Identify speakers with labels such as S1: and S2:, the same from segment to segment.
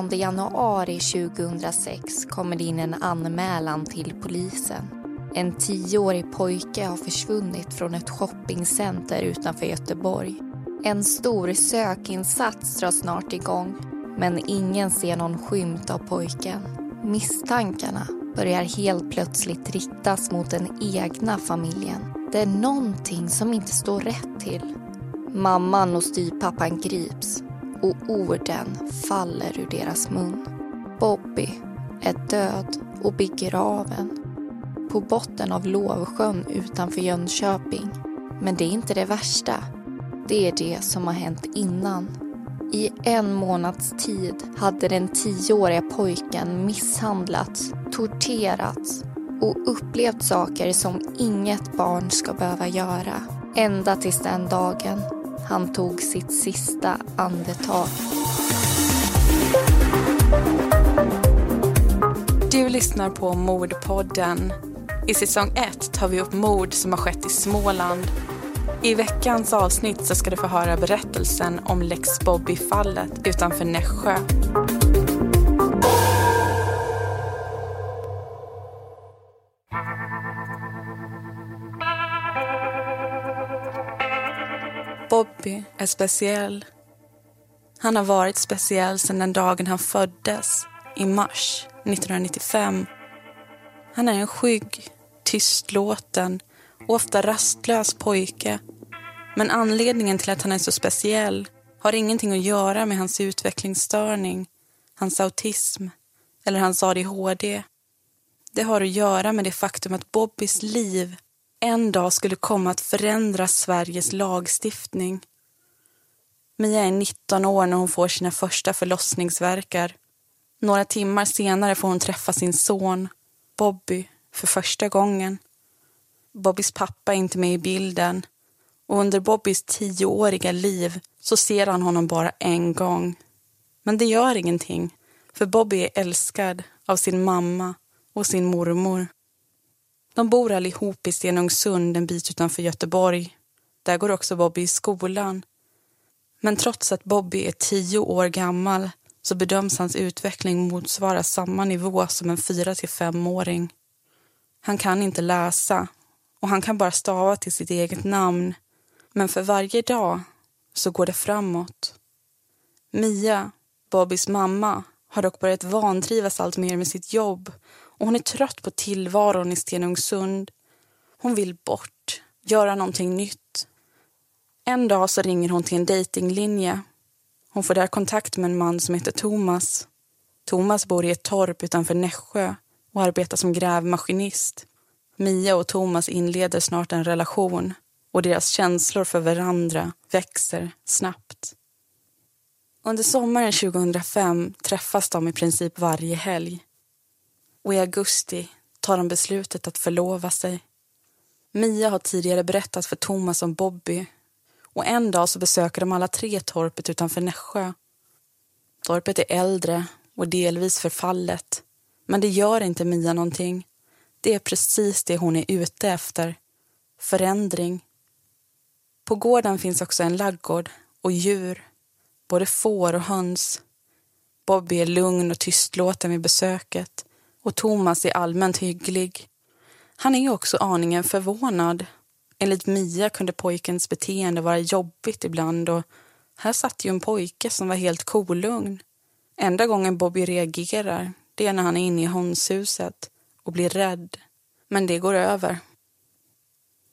S1: 29 januari 2006 kommer det in en anmälan till polisen. En tioårig pojke har försvunnit från ett shoppingcenter utanför Göteborg. En stor sökinsats dras snart igång men ingen ser någon skymt av pojken. Misstankarna börjar helt plötsligt riktas mot den egna familjen. Det är någonting som inte står rätt till. Mamman och styvpappan grips och orden faller ur deras mun. Bobby är död och begraven på botten av Lovsjön utanför Jönköping. Men det är inte det värsta. Det är det som har hänt innan. I en månads tid hade den tioåriga pojken misshandlats, torterats och upplevt saker som inget barn ska behöva göra. Ända tills den dagen han tog sitt sista andetag.
S2: Du lyssnar på Mordpodden. I säsong 1 tar vi upp mord som har skett i Småland. I veckans avsnitt så ska du få höra berättelsen om Lex Bobby-fallet utanför Nässjö. Bobby är speciell. Han har varit speciell sedan den dagen han föddes, i mars 1995. Han är en skygg, tystlåten och ofta rastlös pojke. Men anledningen till att han är så speciell har ingenting att göra med hans utvecklingsstörning, hans autism eller hans ADHD. Det har att göra med det faktum att Bobbys liv en dag skulle komma att förändra Sveriges lagstiftning. Mia är 19 år när hon får sina första förlossningsverkar. Några timmar senare får hon träffa sin son, Bobby, för första gången. Bobbys pappa är inte med i bilden och under Bobbys tioåriga liv så ser han honom bara en gång. Men det gör ingenting, för Bobby är älskad av sin mamma och sin mormor. De bor allihop i Stenungsund en bit utanför Göteborg. Där går också Bobby i skolan. Men trots att Bobby är tio år gammal så bedöms hans utveckling motsvara samma nivå som en fyra till femåring. Han kan inte läsa och han kan bara stava till sitt eget namn. Men för varje dag så går det framåt. Mia, Bobbys mamma, har dock börjat vantrivas allt mer med sitt jobb och hon är trött på tillvaron i Stenungsund. Hon vill bort, göra någonting nytt. En dag så ringer hon till en datinglinje. Hon får där kontakt med en man som heter Thomas. Thomas bor i ett torp utanför Nässjö och arbetar som grävmaskinist. Mia och Thomas inleder snart en relation och deras känslor för varandra växer snabbt. Under sommaren 2005 träffas de i princip varje helg och i augusti tar de beslutet att förlova sig. Mia har tidigare berättat för Thomas om Bobby och en dag så besöker de alla tre torpet utanför Nässjö. Torpet är äldre och delvis förfallet men det gör inte Mia någonting. Det är precis det hon är ute efter. Förändring. På gården finns också en laggård och djur. Både får och höns. Bobby är lugn och tystlåten vid besöket och Thomas är allmänt hygglig. Han är också aningen förvånad. Enligt Mia kunde pojkens beteende vara jobbigt ibland och här satt ju en pojke som var helt kolugn. Enda gången Bobby reagerar det är när han är inne i hönshuset och blir rädd. Men det går över.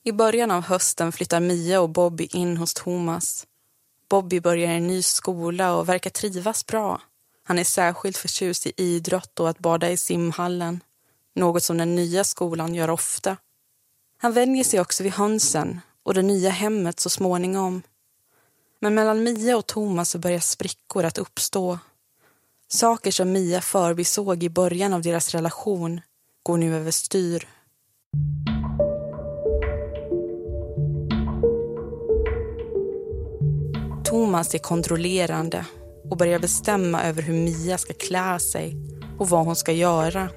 S2: I början av hösten flyttar Mia och Bobby in hos Thomas. Bobby börjar en ny skola och verkar trivas bra. Han är särskilt förtjust i idrott och att bada i simhallen. Något som den nya skolan gör ofta. Han vänjer sig också vid hönsen och det nya hemmet så småningom. Men mellan Mia och Thomas så börjar sprickor att uppstå. Saker som Mia förbisåg i början av deras relation går nu överstyr. Thomas är kontrollerande och börjar bestämma över hur Mia ska klä sig och vad hon ska göra.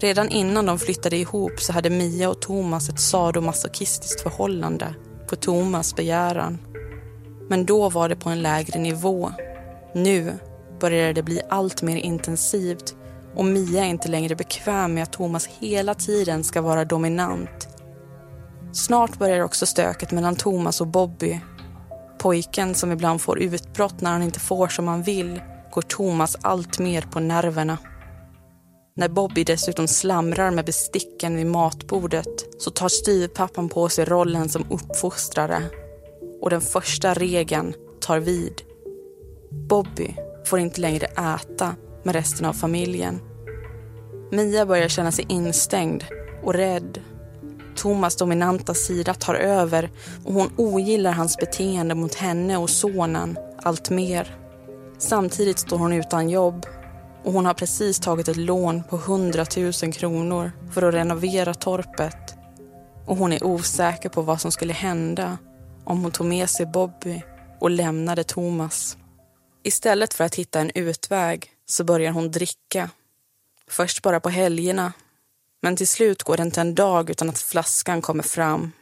S2: Redan innan de flyttade ihop så hade Mia och Thomas ett sadomasochistiskt förhållande på Thomas begäran. Men då var det på en lägre nivå. Nu började det bli allt mer intensivt och Mia är inte längre bekväm med att Thomas hela tiden ska vara dominant. Snart börjar också stöket mellan Thomas och Bobby. Pojken som ibland får utbrott när han inte får som han vill går Thomas allt mer på nerverna. När Bobby dessutom slamrar med besticken vid matbordet så tar styvpappan på sig rollen som uppfostrare. Och den första regeln tar vid. Bobby får inte längre äta med resten av familjen. Mia börjar känna sig instängd och rädd. Thomas dominanta sida tar över och hon ogillar hans beteende mot henne och sonen allt mer. Samtidigt står hon utan jobb och hon har precis tagit ett lån på 100 000 kronor för att renovera torpet. Och hon är osäker på vad som skulle hända om hon tog med sig Bobby och lämnade Thomas. Istället för att hitta en utväg så börjar hon dricka. Först bara på helgerna. Men till slut går det inte en dag utan att flaskan kommer fram.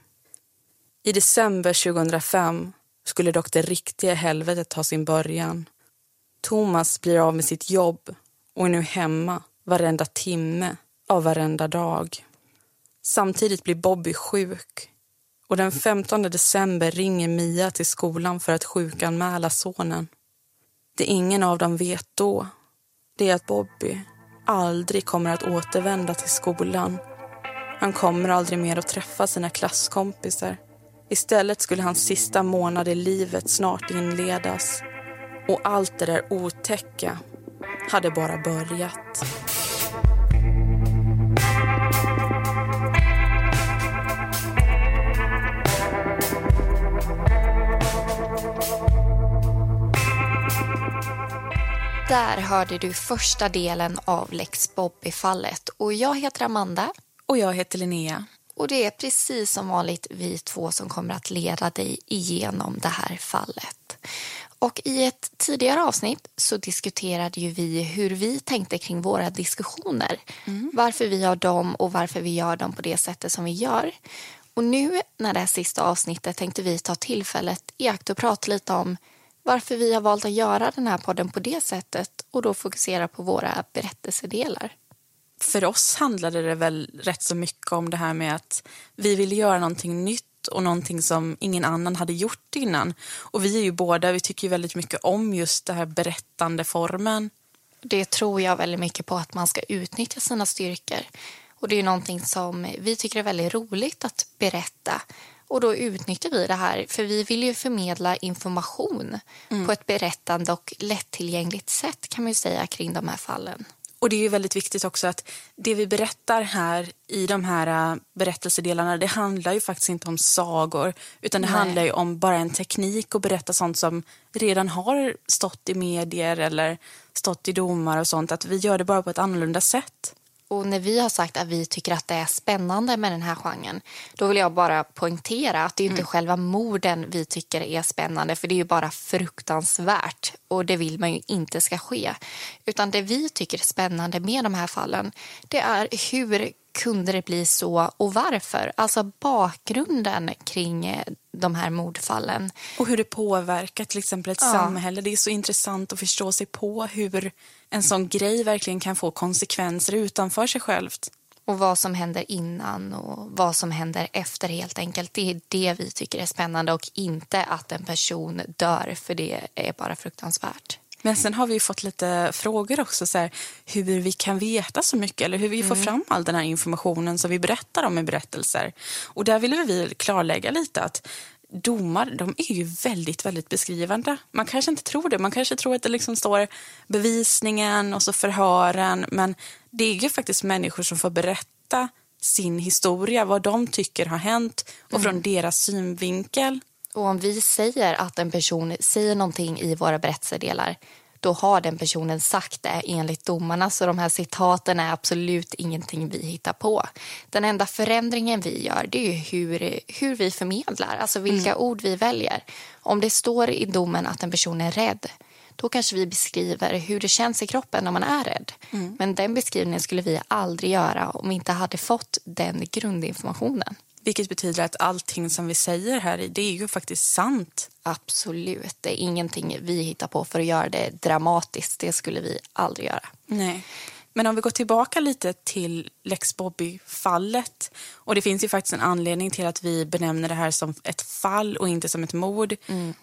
S2: I december 2005 skulle dock det riktiga helvetet ta sin början. Thomas blir av med sitt jobb och är nu hemma varenda timme av varenda dag. Samtidigt blir Bobby sjuk och den 15 december ringer Mia till skolan för att sjukanmäla sonen. Det ingen av dem vet då, det är att Bobby aldrig kommer att återvända till skolan. Han kommer aldrig mer att träffa sina klasskompisar. Istället skulle hans sista månad i livet snart inledas. Och allt det där otäcka hade bara börjat.
S1: Där hörde du första delen av Lex Bobby-fallet. Och jag heter Amanda.
S2: Och jag heter Linnea.
S1: Och det är precis som vanligt vi två som kommer att leda dig igenom det här fallet. Och i ett tidigare avsnitt så diskuterade ju vi hur vi tänkte kring våra diskussioner. Mm. Varför vi gör dem och varför vi gör dem på det sättet som vi gör. Och nu när det är sista avsnittet tänkte vi ta tillfället i akt och prata lite om varför vi har valt att göra den här podden på det sättet och då fokusera på våra berättelsedelar.
S2: För oss handlade det väl rätt så mycket om det här med att vi ville göra någonting nytt och någonting som ingen annan hade gjort innan. Och vi är ju båda, vi tycker väldigt mycket om just det här berättande formen.
S1: Det tror jag väldigt mycket på att man ska utnyttja sina styrkor. Och det är någonting som vi tycker är väldigt roligt att berätta. Och då utnyttjar vi det här, för vi vill ju förmedla information mm. på ett berättande och lättillgängligt sätt kan man säga kring de här fallen.
S2: Och det är ju väldigt viktigt också att det vi berättar här i de här äh, berättelsedelarna, det handlar ju faktiskt inte om sagor, utan det Nej. handlar ju om bara en teknik att berätta sånt som redan har stått i medier eller stått i domar och sånt, att vi gör det bara på ett annorlunda sätt.
S1: Och när vi har sagt att vi tycker att det är spännande med den här genren, då vill jag bara poängtera att det är inte mm. själva morden vi tycker är spännande, för det är ju bara fruktansvärt och det vill man ju inte ska ske. Utan det vi tycker är spännande med de här fallen, det är hur kunde det bli så och varför? Alltså bakgrunden kring de här mordfallen.
S2: Och hur det påverkar till exempel ett
S1: Ja.
S2: samhälle. Det är så intressant att förstå sig på hur en sån grej verkligen kan få konsekvenser utanför sig självt.
S1: Och vad som händer innan och vad som händer efter helt enkelt. Det är det vi tycker är spännande och inte att en person dör för det är bara fruktansvärt.
S2: Men sen har vi ju fått lite frågor också, så här, hur vi kan veta så mycket eller hur vi får fram all den här informationen som vi berättar om i berättelser. Och där vill vi klarlägga lite att domar de är ju väldigt, väldigt beskrivande. Man kanske inte tror det. Man kanske tror att det liksom står bevisningen och så förhören. Men det är ju faktiskt människor som får berätta sin historia, vad de tycker har hänt och från deras synvinkel.
S1: Och om vi säger att en person säger någonting i våra berättelsedelar då har den personen sagt det enligt domarna. Så de här citaten är absolut ingenting vi hittar på. Den enda förändringen vi gör det är hur, hur vi förmedlar, alltså vilka ord vi väljer. Om det står i domen att en person är rädd då kanske vi beskriver hur det känns i kroppen när man är rädd. Men den beskrivningen skulle vi aldrig göra om vi inte hade fått den grundinformationen.
S2: Vilket betyder att allting som vi säger här det är ju faktiskt sant.
S1: Absolut. Det är ingenting vi hittar på för att göra det dramatiskt. Det skulle vi aldrig göra.
S2: Nej. Men om vi går tillbaka lite till Lex Bobby-fallet. Och det finns ju faktiskt en anledning till att vi benämner det här som ett fall och inte som ett mord.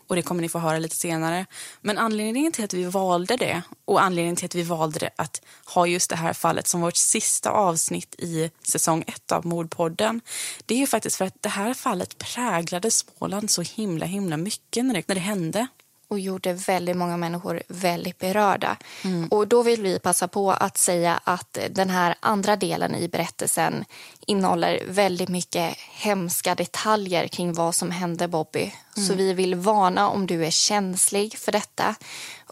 S2: Och det kommer ni få höra lite senare. Men anledningen till att vi valde det och anledningen till att vi valde det att ha just det här fallet som vårt sista avsnitt i säsong ett av Mordpodden. Det är ju faktiskt för att det här fallet präglade Småland så himla himla mycket när det, när det hände.
S1: Och gjorde väldigt många människor väldigt berörda. Och då vill vi passa på att säga att den här andra delen i berättelsen innehåller väldigt mycket hemska detaljer kring vad som hände Bobby. Så vi vill varna om du är känslig för detta.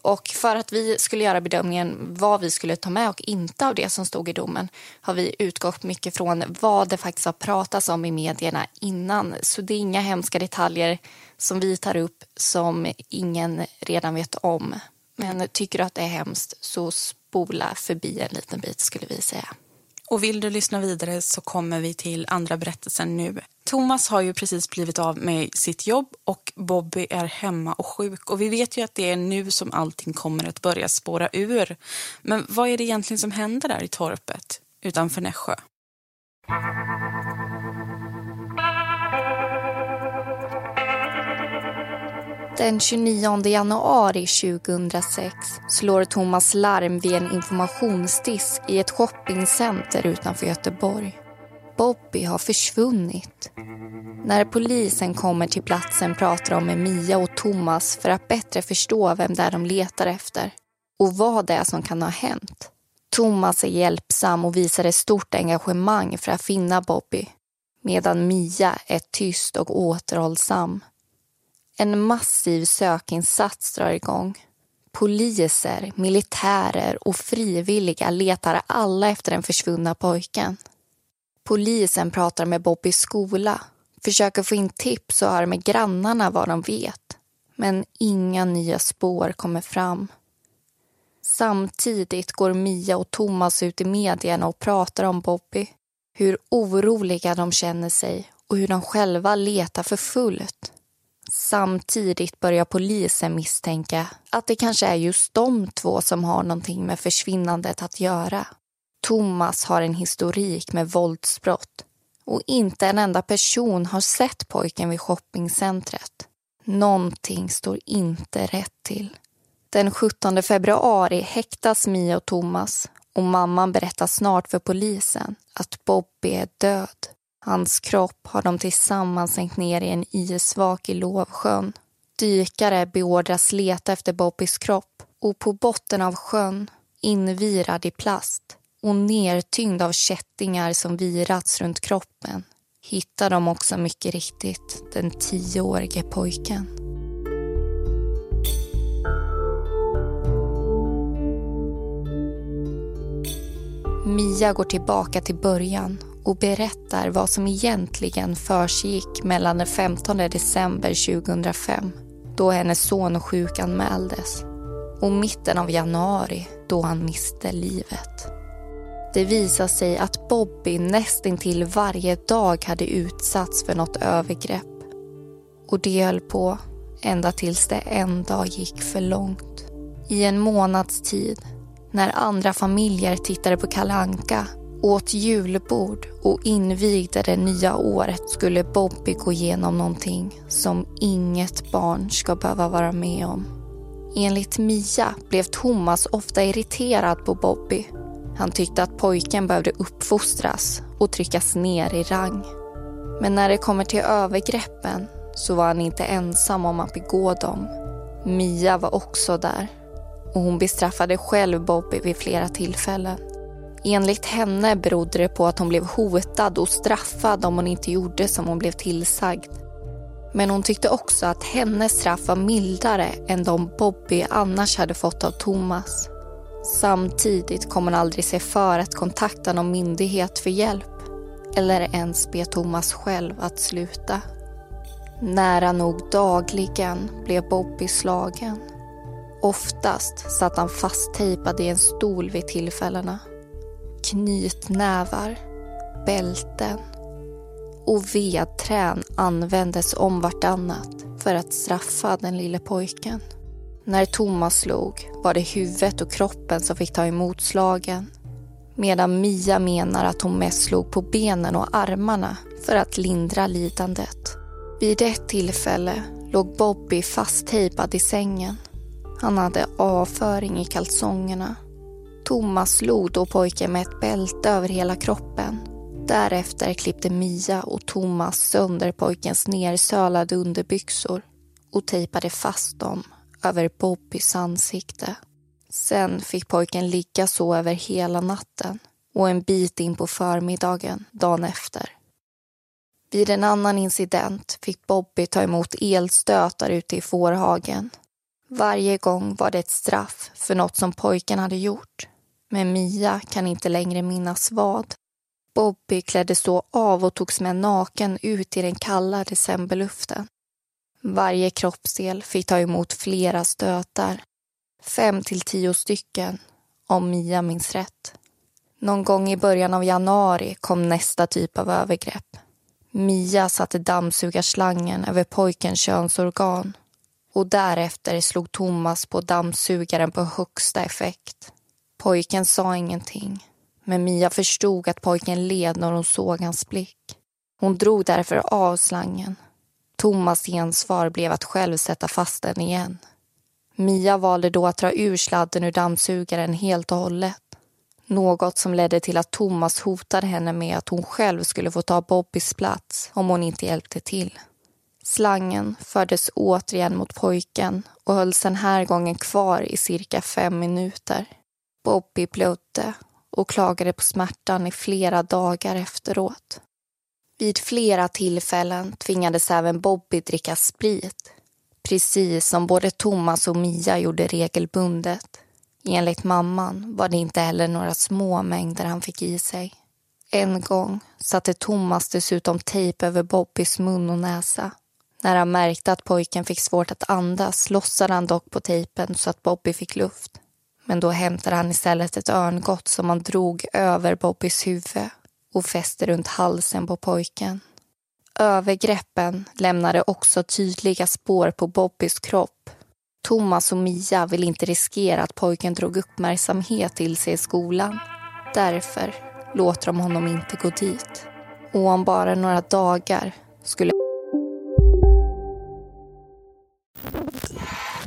S1: Och för att vi skulle göra bedömningen vad vi skulle ta med och inte av det som stod i domen har vi utgått mycket från vad det faktiskt har pratats om i medierna innan. Så det är inga hemska detaljer som vi tar upp som ingen redan vet om. Men tycker du att det är hemskt så spola förbi en liten bit skulle vi säga.
S2: Och vill du lyssna vidare så kommer vi till andra berättelsen nu. Thomas har ju precis blivit av med sitt jobb och Bobby är hemma och sjuk. Och vi vet ju att det är nu som allting kommer att börja spåra ur. Men vad är det egentligen som händer där i torpet utanför Nässjö?
S1: Den 29 januari 2006 slår Thomas larm vid en informationsdisk i ett shoppingcenter utanför Göteborg. Bobby har försvunnit. När polisen kommer till platsen pratar de med Mia och Thomas för att bättre förstå vem det är de letar efter och vad det är som kan ha hänt. Thomas är hjälpsam och visar ett stort engagemang för att finna Bobby medan Mia är tyst och återhållsam. En massiv sökinsats drar igång. Poliser, militärer och frivilliga letar alla efter den försvunna pojken. Polisen pratar med Bobbys skola, försöker få in tips och hör med grannarna vad de vet. Men inga nya spår kommer fram. Samtidigt går Mia och Thomas ut i medierna och pratar om Bobby. Hur oroliga de känner sig och hur de själva letar för fullt. Samtidigt börjar polisen misstänka att det kanske är just de två som har någonting med försvinnandet att göra. Thomas har en historik med våldsbrott och inte en enda person har sett pojken vid shoppingcentret. Någonting står inte rätt till. Den 17 februari häktas Mia och Thomas och mamman berättar snart för polisen att Bobby är död. Hans kropp har de tillsammans sänkt ner i en isvak i Lovsjön. Dykare beordras leta efter Bobbys kropp och på botten av sjön, invirad i plast och nertyngd av kättingar som virats runt kroppen hittar de också mycket riktigt den tioårige pojken. Mia går tillbaka till början och berättar vad som egentligen försiggick mellan den 15 december 2005 då hennes son sjukanmäldes och mitten av januari då han miste livet. Det visade sig att Bobby nästintill varje dag hade utsatts för något övergrepp. Och det höll på ända tills det en dag gick för långt. I en månads tid, när andra familjer tittade på Kalanka åt julbord och invigde det nya året skulle Bobby gå igenom någonting som inget barn ska behöva vara med om. Enligt Mia blev Thomas ofta irriterad på Bobby. Han tyckte att pojken behövde uppfostras och tryckas ner i rang. Men när det kommer till övergreppen så var han inte ensam om att begå dem. Mia var också där och hon bestraffade själv Bobby vid flera tillfällen. Enligt henne berodde det på att hon blev hotad och straffad om hon inte gjorde som hon blev tillsagd. Men hon tyckte också att hennes straff var mildare än de Bobby annars hade fått av Thomas. Samtidigt kom hon aldrig sig för att kontakta någon myndighet för hjälp eller ens be Thomas själv att sluta. Nära nog dagligen blev Bobby slagen. Oftast satt han fasttejpad i en stol vid tillfällena. Knytnävar, bälten och vedträn användes om vartannat för att straffa den lille pojken. När Thomas slog var det huvudet och kroppen som fick ta emot slagen medan Mia menar att hon mest slog på benen och armarna för att lindra lidandet. Vid ett tillfälle låg Bobby fasttejpad i sängen. Han hade avföring i kalsongerna. Thomas slog då pojken med ett bälte över hela kroppen. Därefter klippte Mia och Thomas sönder pojkens nersölade underbyxor och tejpade fast dem över Bobbys ansikte. Sen fick pojken ligga så över hela natten och en bit in på förmiddagen dagen efter. Vid en annan incident fick Bobby ta emot elstötar ute i fårhagen. Varje gång var det ett straff för något som pojken hade gjort. Men Mia kan inte längre minnas vad. Bobby kläddes då av och togs med naken ut i den kalla decemberluften. Varje kroppsdel fick ta emot flera stötar. Fem till tio stycken, om Mia minns rätt. Någon gång i början av januari kom nästa typ av övergrepp. Mia satte dammsugarslangen över pojkens könsorgan och därefter slog Thomas på dammsugaren på högsta effekt. Pojken sa ingenting, men Mia förstod att pojken led när hon såg hans blick. Hon drog därför av slangen. Thomas gensvar blev att själv sätta fast den igen. Mia valde då att dra ur sladden ur dammsugaren helt och hållet. Något som ledde till att Thomas hotade henne med att hon själv skulle få ta Bobbys plats om hon inte hjälpte till. Slangen fördes återigen mot pojken och hölls den här gången kvar i cirka fem minuter. Bobby blödde och klagade på smärtan i flera dagar efteråt. Vid flera tillfällen tvingades även Bobby dricka sprit precis som både Thomas och Mia gjorde regelbundet. Enligt mamman var det inte heller några små mängder han fick i sig. En gång satte Thomas dessutom tejp över Bobbys mun och näsa. När han märkte att pojken fick svårt att andas lossade han dock på tejpen så att Bobby fick luft. Men då hämtade han istället ett örngott som han drog över Bobbys huvud och fäste runt halsen på pojken. Övergreppen lämnade också tydliga spår på Bobbys kropp. Thomas och Mia vill inte riskera att pojken drog uppmärksamhet till sig i skolan. Därför låter de honom inte gå dit. Och om bara några dagar skulle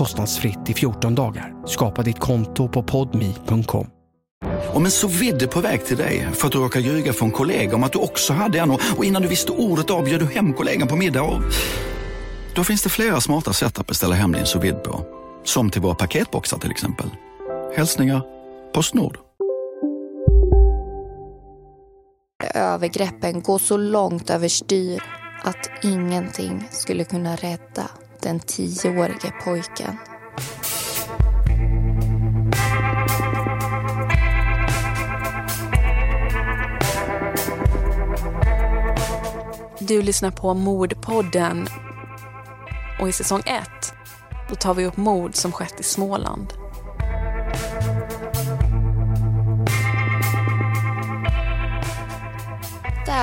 S3: kostnadsfritt i 14 dagar. Skapa ditt konto på podmi.com.
S4: Om en så vidde på väg till dig för att du råkar ljuga från kollega om att du också hade en och innan du visste ordet av du hem kollegan på middag och... Då finns det flera smarta sätt att beställa hem din sous på. Som till våra paketboxar till exempel. Hälsningar Postnord.
S1: Övergreppen går så långt överstyr att ingenting skulle kunna rädda den tioårige pojken.
S2: Du lyssnar på Mordpodden. Och i säsong ett, då tar vi upp mord som skett i Småland.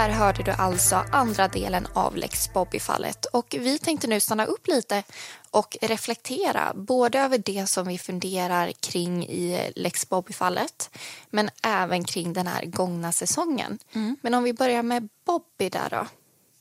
S1: Där hörde du alltså andra delen av Lex Bobby-fallet och vi tänkte nu stanna upp lite och reflektera både över det som vi funderar kring i Lex Bobby-fallet men även kring den här gångna säsongen. Men om vi börjar med Bobby där då.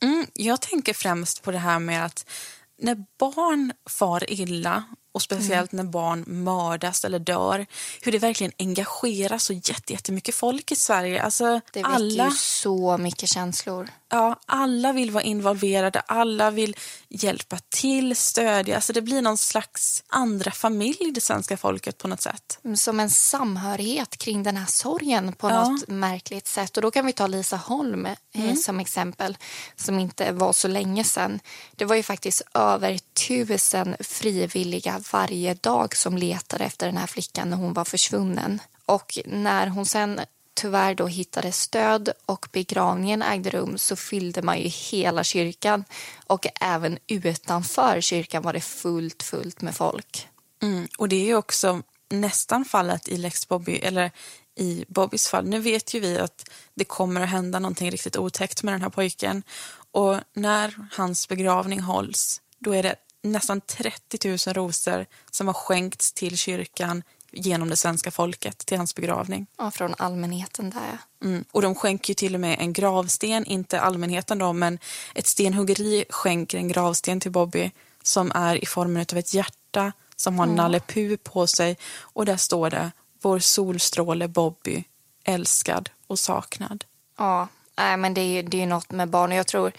S2: Mm, jag tänker främst på det här med att när barn far illa och speciellt när barn mördas eller dör, hur det verkligen engagerar så jätte- jättemycket folk i Sverige. Alltså,
S1: Det väcker
S2: alla,
S1: ju så mycket känslor.
S2: Ja, alla vill vara involverade, alla vill hjälpa till, stödja. Alltså, det blir någon slags andra familj, det svenska folket på något sätt.
S1: Som en samhörighet kring den här sorgen på
S2: Ja.
S1: något märkligt sätt. Och då kan vi ta Lisa Holm eh,
S2: Mm.
S1: som exempel, som inte var så länge sedan. Det var ju faktiskt över tusen frivilliga varje dag som letade efter den här flickan när hon var försvunnen. Och när hon sen tyvärr då hittade stöd och begravningen ägde rum så fyllde man ju hela kyrkan. Och även utanför kyrkan var det fullt, fullt med folk.
S2: Mm. Och det är ju också nästan fallet i Lex Bobby, eller i Bobbys fall. Nu vet ju vi att det kommer att hända någonting riktigt otäckt med den här pojken. Och när hans begravning hålls, då är det nästan 30 000 rosor som har skänkts till kyrkan genom det svenska folket till hans begravning.
S1: Ja, från allmänheten där.
S2: Mm. Och de skänker ju till och med en gravsten, inte allmänheten då, men ett stenhuggeri skänker en gravsten till Bobby som är i formen av ett hjärta som har
S1: Mm.
S2: Nalle Puh på sig och där står det Vår solstråle Bobby, älskad och saknad.
S1: Ja, nej, men det är ju det är något med barn. Och jag tror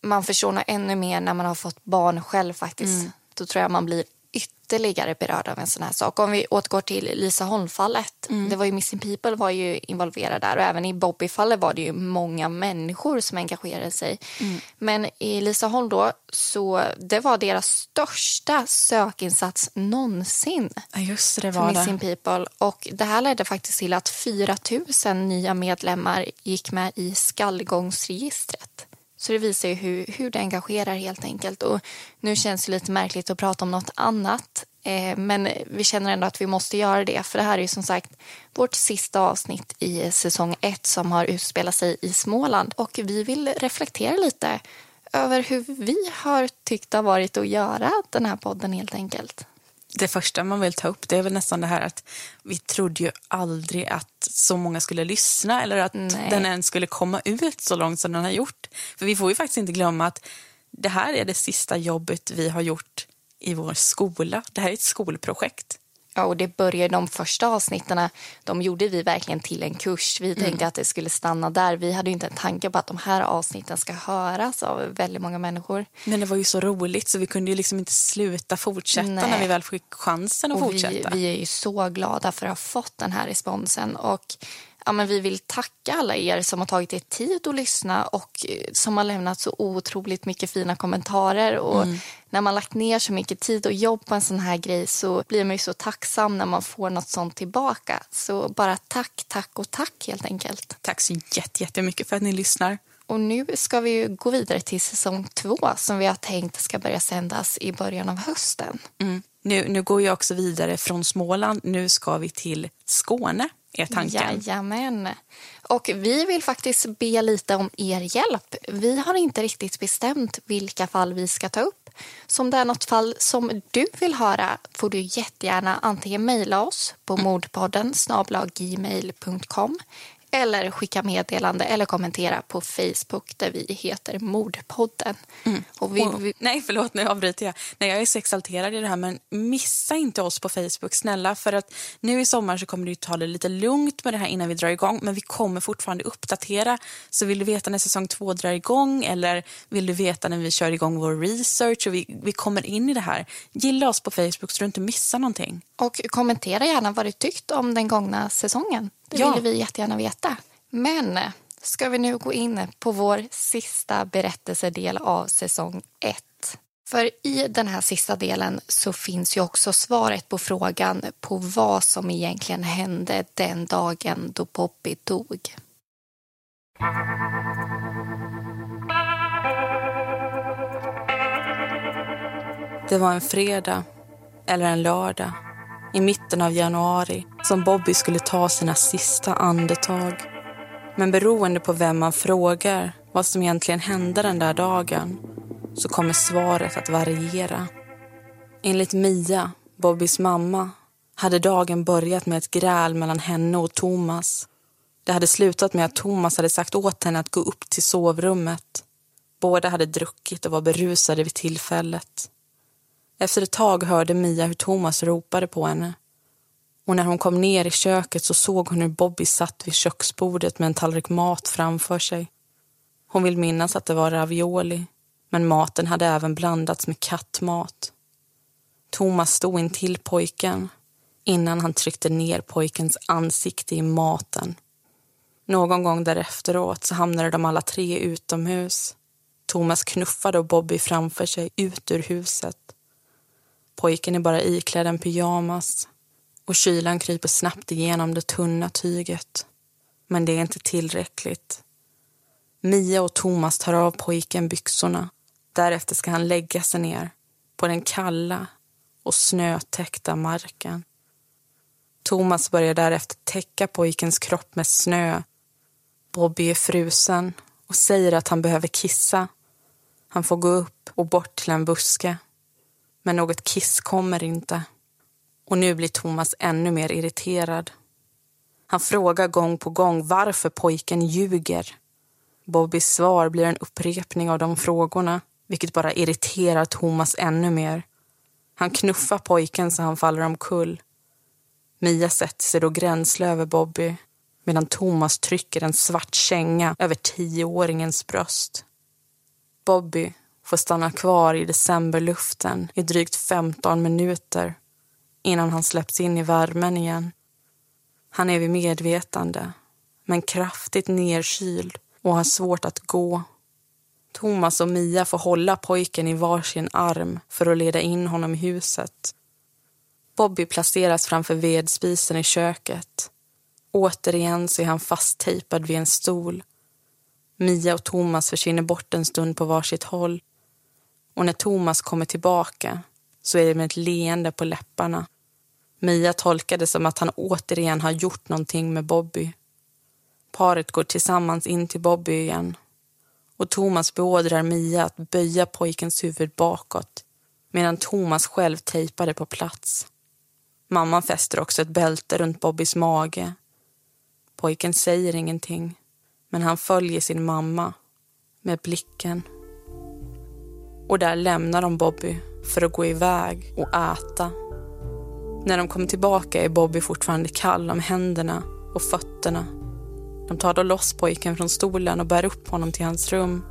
S1: man förstår nog ännu mer när man har fått barn själv faktiskt.
S2: Mm.
S1: Då tror jag man blir ytterligare berörd av en sån här sak. Om vi återgår till Lisa Holm-fallet.
S2: Mm.
S1: Det var ju Missing People var ju involverad där och även i Bobby-fallet var det ju många människor som engagerade sig.
S2: Mm.
S1: Men i Lisa Holm då, så det var deras största sökinsats någonsin
S2: Ja, just det, var
S1: Missing
S2: det.
S1: People. Och det här ledde faktiskt till att 4 000 nya medlemmar gick med i skallgångsregistret. Så det visar ju hur, hur det engagerar helt enkelt. Och nu känns det lite märkligt att prata om något annat. Eh, men vi känner ändå att vi måste göra det. För det här är ju som sagt vårt sista avsnitt i säsong ett som har utspelat sig i Småland. Och vi vill reflektera lite över hur vi har tyckt det har varit att göra den här podden helt enkelt.
S2: Det första man vill ta upp det är väl nästan det här att vi trodde ju aldrig att så många skulle lyssna eller att
S1: Nej.
S2: den ens skulle komma ut så långt som den har gjort. För vi får ju faktiskt inte glömma att det här är det sista jobbet vi har gjort i vår skola. Det här är ett skolprojekt.
S1: Ja, och det började de första avsnitten, de gjorde vi verkligen till en kurs. Vi tänkte att det skulle stanna där. Vi hade ju inte en tanke på att de här avsnitten ska höras av väldigt många människor.
S2: Men det var ju så roligt så vi kunde ju liksom inte sluta fortsätta
S1: Nej.
S2: när vi väl fick chansen att
S1: Och vi,
S2: fortsätta.
S1: vi är ju så glada för att ha fått den här responsen. Och ja, men vi vill tacka alla er som har tagit er tid att lyssna och eh, som har lämnat så otroligt mycket fina kommentarer. Och När man lagt ner så mycket tid och jobb på en sån här grej så blir man ju så tacksam när man får något sånt tillbaka. Så bara tack, tack och tack helt enkelt.
S2: Tack så jätte- jättemycket för att ni lyssnar.
S1: Och nu ska vi ju gå vidare till säsong två som vi har tänkt ska börja sändas i början av hösten.
S2: Mm. Nu, nu går jag också vidare från Småland. Nu ska vi till Skåne, är tanken.
S1: Jajamän. Och vi vill faktiskt be lite om er hjälp. Vi har inte riktigt bestämt vilka fall vi ska ta upp. Så om det är något fall som du vill höra får du jättegärna antingen mejla oss på mordpodden snabla.gmail.com eller skicka meddelande eller kommentera på Facebook där vi heter Mordpodden.
S2: Mm.
S1: Och vi,
S2: Och- nej, förlåt, nu avbryter jag. Nej, jag är så exalterad i det här, men missa inte oss på Facebook, snälla. För att nu i sommar så kommer du ta det lite lugnt med det här innan vi drar igång. Men vi kommer fortfarande uppdatera. Så vill du veta när säsong två drar igång eller vill du veta när vi kör igång vår research och vi, vi kommer in i det här. Gilla oss på Facebook så du inte missar någonting.
S1: Och kommentera gärna vad du tyckt om den gångna säsongen. Det
S2: Ja.
S1: vill vi jättegärna veta. Men ska vi nu gå in på vår sista berättelsedel av säsong 1. För i den här sista delen så finns ju också svaret på frågan på vad som egentligen hände den dagen då Bobby dog.
S2: Det var en fredag, eller en lördag, i mitten av januari som Bobby skulle ta sina sista andetag. Men beroende på vem man frågar vad som egentligen hände den där dagen så kommer svaret att variera. Enligt Mia, Bobbys mamma, hade dagen börjat med ett gräl mellan henne och Thomas. Det hade slutat med att Thomas hade sagt åt henne att gå upp till sovrummet. Båda hade druckit och var berusade vid tillfället. Efter ett tag hörde Mia hur Thomas ropade på henne. Och när hon kom ner i köket så såg hon hur Bobby satt vid köksbordet med en tallrik mat framför sig. Hon vill minnas att det var ravioli, men maten hade även blandats med kattmat. Thomas stod intill pojken innan han tryckte ner pojkens ansikte i maten. Någon gång därefteråt så hamnade de alla tre utomhus. Thomas knuffade Bobby framför sig ut ur huset. Pojken är bara iklädd en pyjamas och kylan kryper snabbt igenom det tunna tyget. Men det är inte tillräckligt. Mia och Thomas tar av pojken byxorna. Därefter ska han lägga sig ner på den kalla och snötäckta marken. Thomas börjar därefter täcka pojkens kropp med snö. Bobby är frusen och säger att han behöver kissa. Han får gå upp och bort till en buske. Men något kiss kommer inte. Och nu blir Thomas ännu mer irriterad. Han frågar gång på gång varför pojken ljuger. Bobbys svar blir en upprepning av de frågorna vilket bara irriterar Thomas ännu mer. Han knuffar pojken så han faller omkull. Mia sätter sig då gränsle över Bobby medan Thomas trycker en svart känga över tioåringens bröst. Bobby får stanna kvar i decemberluften i drygt 15 minuter innan han släpps in i värmen igen. Han är vid medvetande, men kraftigt nedkyld och har svårt att gå. Thomas och Mia får hålla pojken i varsin arm för att leda in honom i huset. Bobby placeras framför vedspisen i köket. Återigen så är han fasttejpad vid en stol. Mia och Thomas försvinner bort en stund på varsitt håll. Och när Thomas kommer tillbaka så är det med ett leende på läpparna. Mia tolkar det som att han återigen har gjort någonting med Bobby. Paret går tillsammans in till Bobby igen. Och Thomas beordrar Mia att böja pojkens huvud bakåt medan Thomas själv tejpar det på plats. Mamman fäster också ett bälte runt Bobbys mage. Pojken säger ingenting, men han följer sin mamma med blicken. Och där lämnar de Bobby för att gå iväg och äta. När de kommer tillbaka är Bobby fortfarande kall om händerna och fötterna. De tar då loss pojken från stolen och bär upp honom till hans rum.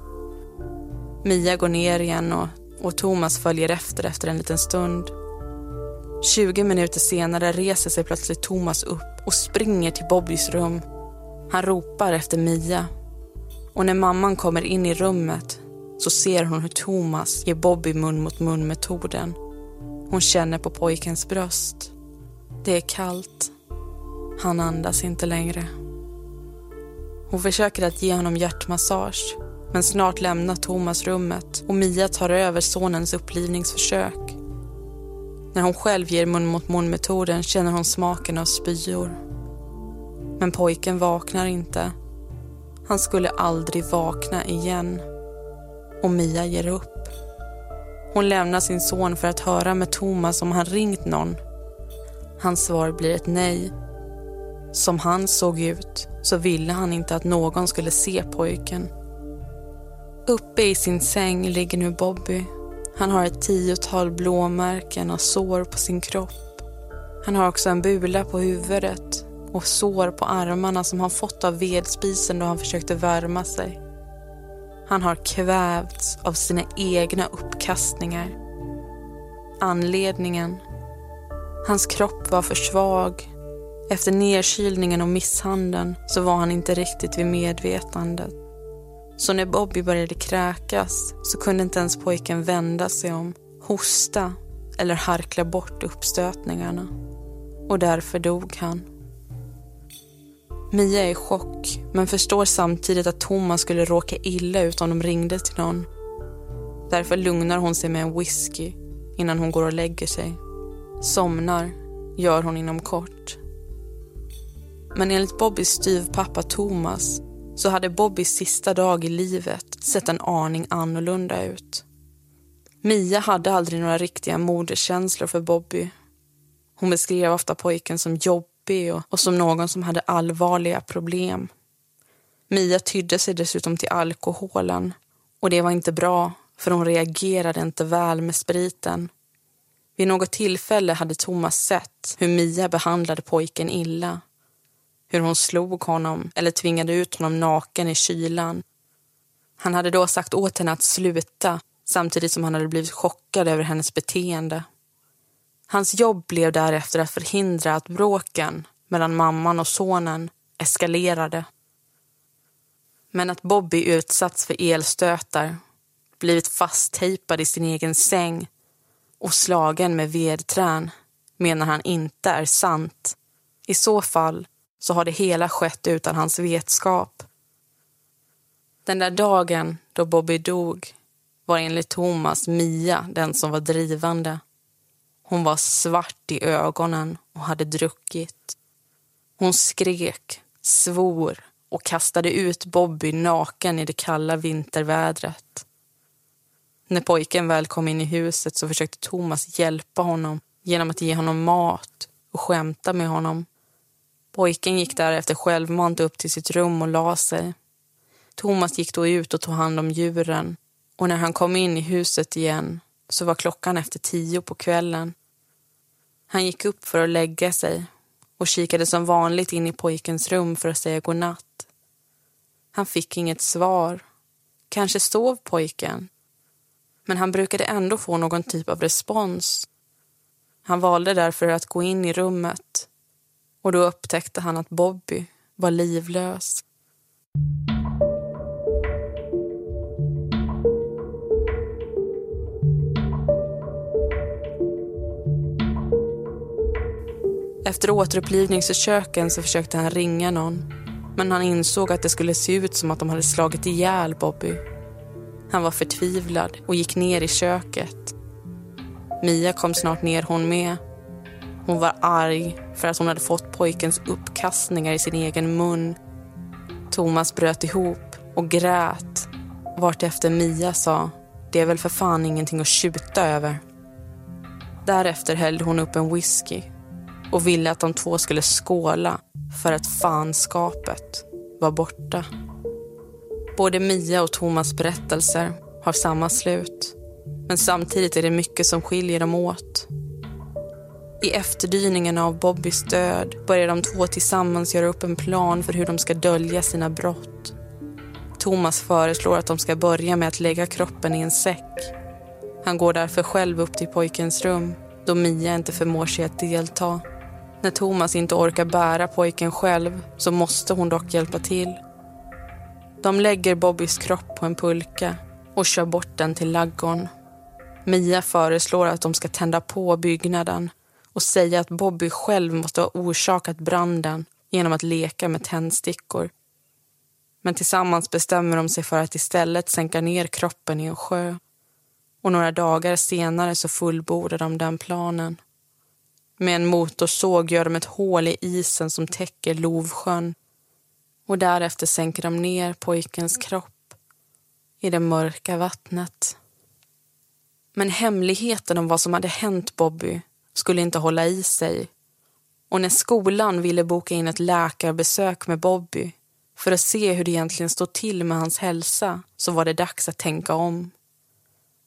S2: Mia går ner igen och, och Thomas följer efter efter en liten stund. 20 minuter senare reser sig plötsligt Thomas upp och springer till Bobbys rum. Han ropar efter Mia. Och när mamman kommer in i rummet så ser hon hur Thomas ger Bobby mun mot mun-metoden. Hon känner på pojkens bröst. Det är kallt. Han andas inte längre. Hon försöker att ge honom hjärtmassage men snart lämnar Thomas rummet och Mia tar över sonens upplivningsförsök. När hon själv ger mun mot mun-metoden känner hon smaken av spyor. Men pojken vaknar inte. Han skulle aldrig vakna igen. Och Mia ger upp. Hon lämnar sin son för att höra med Thomas om han ringt någon. Hans svar blir ett nej. som han såg ut så ville han inte att någon skulle se pojken. Uppe i sin säng ligger nu Bobby. Han har ett tiotal blåmärken och sår på sin kropp. Han har också en bula på huvudet och sår på armarna som han fått av vedspisen då han försökte värma sig. Han har kvävts av sina egna uppkastningar. Anledningen? Hans kropp var för svag. Efter nedkylningen och misshandeln så var han inte riktigt vid medvetandet. Så när Bobby började kräkas så kunde inte ens pojken vända sig om, hosta eller harkla bort uppstötningarna. Och därför dog han. Mia är i chock, men förstår samtidigt att Thomas skulle råka illa ut om de ringde till någon. Därför lugnar hon sig med en whisky innan hon går och lägger sig. Somnar gör hon inom kort. Men enligt Bobbys styvpappa Thomas så hade Bobbys sista dag i livet sett en aning annorlunda ut. Mia hade aldrig några riktiga moderskänslor för Bobby. Hon beskrev ofta pojken som jobbig och, och som någon som hade allvarliga problem. Mia tydde sig dessutom till alkoholen och det var inte bra för hon reagerade inte väl med spriten. Vid något tillfälle hade Thomas sett hur Mia behandlade pojken illa hur hon slog honom eller tvingade ut honom naken i kylan. Han hade då sagt åt henne att sluta samtidigt som han hade blivit chockad över hennes beteende. Hans jobb blev därefter att förhindra att bråken mellan mamman och sonen eskalerade. Men att Bobby utsatts för elstötar, blivit fasttejpad i sin egen säng och slagen med vedträn menar han inte är sant. I så fall så har det hela skett utan hans vetskap. Den där dagen då Bobby dog var enligt Thomas Mia den som var drivande. Hon var svart i ögonen och hade druckit. Hon skrek, svor och kastade ut Bobby naken i det kalla vintervädret. När pojken väl kom in i huset så försökte Thomas hjälpa honom genom att ge honom mat och skämta med honom. Pojken gick därefter självmant upp till sitt rum och la sig. Thomas gick då ut och tog hand om djuren och när han kom in i huset igen så var klockan efter tio på kvällen. Han gick upp för att lägga sig och kikade som vanligt in i pojkens rum för att säga godnatt. Han fick inget svar. Kanske sov pojken. Men han brukade ändå få någon typ av respons. Han valde därför att gå in i rummet och då upptäckte han att Bobby var livlös. Efter återupplivningsförsöken så försökte han ringa någon. Men han insåg att det skulle se ut som att de hade slagit ihjäl Bobby. Han var förtvivlad och gick ner i köket. Mia kom snart ner hon med hon var arg för att hon hade fått pojkens uppkastningar i sin egen mun. Thomas bröt ihop och grät vartefter Mia sa det är väl för fan ingenting att tjuta över. Därefter hällde hon upp en whisky och ville att de två skulle skåla för att fanskapet var borta. Både Mia och Thomas berättelser har samma slut. Men samtidigt är det mycket som skiljer dem åt. I efterdyningen av Bobbys död börjar de två tillsammans göra upp en plan för hur de ska dölja sina brott. Thomas föreslår att de ska börja med att lägga kroppen i en säck. Han går därför själv upp till pojkens rum då Mia inte förmår sig att delta. När Thomas inte orkar bära pojken själv så måste hon dock hjälpa till. De lägger Bobbys kropp på en pulka och kör bort den till laggorn. Mia föreslår att de ska tända på byggnaden och säga att Bobby själv måste ha orsakat branden genom att leka med tändstickor. Men tillsammans bestämmer de sig för att istället sänka ner kroppen i en sjö. Och några dagar senare så fullbordar de den planen. Med en motorsåg gör de ett hål i isen som täcker Lovsjön. Och därefter sänker de ner pojkens kropp i det mörka vattnet. Men hemligheten om vad som hade hänt Bobby skulle inte hålla i sig Och när skolan ville boka in ett läkarbesök med Bobby för att se hur det egentligen stod till med hans hälsa så var det dags att tänka om.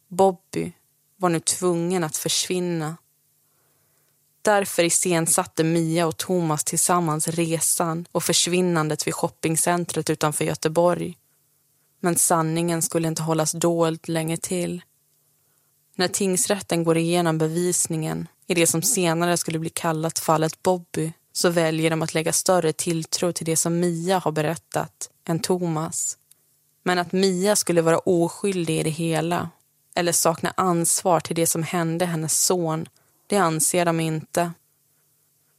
S2: Bobby var nu tvungen att försvinna. Därför iscensatte Mia och Thomas tillsammans resan och försvinnandet vid shoppingcentret utanför Göteborg. Men sanningen skulle inte hållas dold länge till. När tingsrätten går igenom bevisningen i det som senare skulle bli kallat fallet Bobby så väljer de att lägga större tilltro till det som Mia har berättat än Thomas. Men att Mia skulle vara oskyldig i det hela eller sakna ansvar till det som hände hennes son, det anser de inte.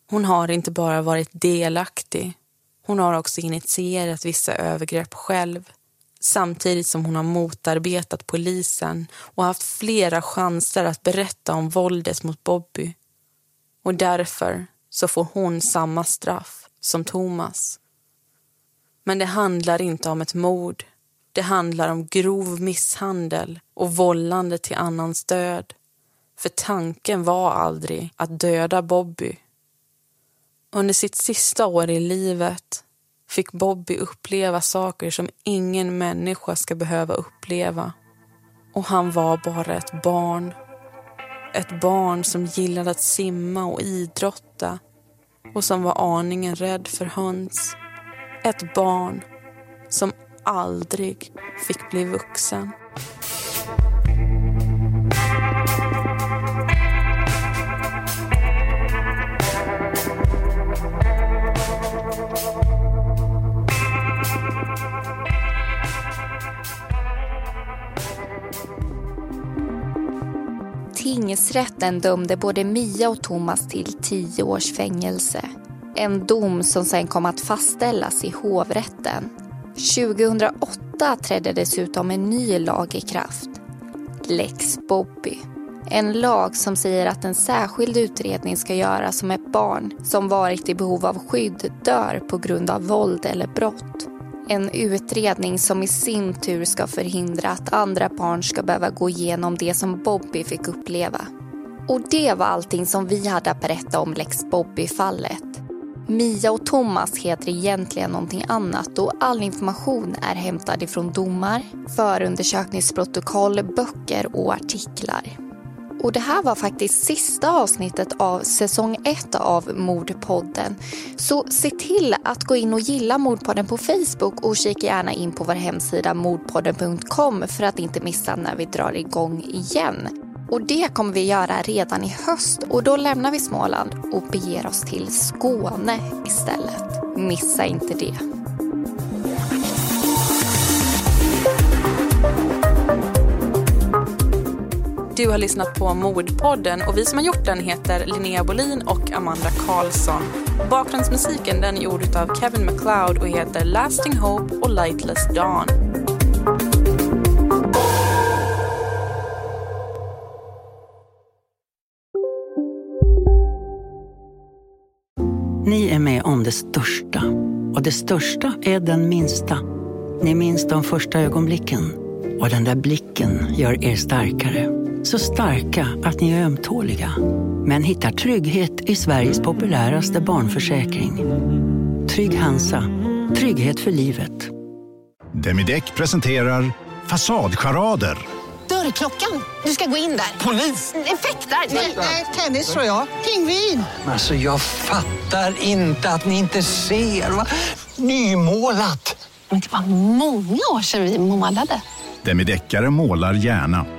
S2: Hon har inte bara varit delaktig, hon har också initierat vissa övergrepp själv samtidigt som hon har motarbetat polisen och haft flera chanser att berätta om våldet mot Bobby. Och därför så får hon samma straff som Thomas. Men det handlar inte om ett mord. Det handlar om grov misshandel och vållande till annans död. För tanken var aldrig att döda Bobby. Under sitt sista år i livet fick Bobby uppleva saker som ingen människa ska behöva uppleva. Och han var bara ett barn. Ett barn som gillade att simma och idrotta och som var aningen rädd för höns. Ett barn som aldrig fick bli vuxen.
S1: Tingsrätten dömde både Mia och Thomas till tio års fängelse. En dom som sen kom att fastställas i hovrätten. 2008 trädde dessutom en ny lag i kraft. Lex Bobby. En lag som säger att en särskild utredning ska göras om ett barn som varit i behov av skydd dör på grund av våld eller brott. En utredning som i sin tur ska förhindra att andra barn ska behöva gå igenom det som Bobby fick uppleva. Och det var allting som vi hade att berätta om Lex Bobby-fallet. Mia och Thomas heter egentligen någonting annat och all information är hämtad ifrån domar, förundersökningsprotokoll, böcker och artiklar. Och det här var faktiskt sista avsnittet av säsong 1 av Mordpodden. Så se till att gå in och gilla Mordpodden på Facebook och kika gärna in på vår hemsida mordpodden.com för att inte missa när vi drar igång igen. Och det kommer vi göra redan i höst och då lämnar vi Småland och beger oss till Skåne istället. Missa inte det.
S2: Du har lyssnat på Mordpodden och vi som har gjort den heter Linnea Bolin och Amanda Karlsson. Bakgrundsmusiken den är gjord av Kevin MacLeod och heter Lasting Hope och Lightless Dawn.
S5: Ni är med om det största. Och det största är den minsta. Ni minns de första ögonblicken. Och den där blicken gör er starkare. Så starka att ni är ömtåliga. Men hittar trygghet i Sveriges populäraste barnförsäkring. Trygg Hansa. Trygghet för livet.
S6: Demideck presenterar Fasadcharader.
S7: Dörrklockan. Du ska gå in där. Polis? Effektar? Nej, tennis tror jag. Pingvin.
S8: Alltså jag fattar inte att ni inte ser. Va? Nymålat.
S7: Men det var många år sedan vi målade.
S6: Demideckare målar gärna,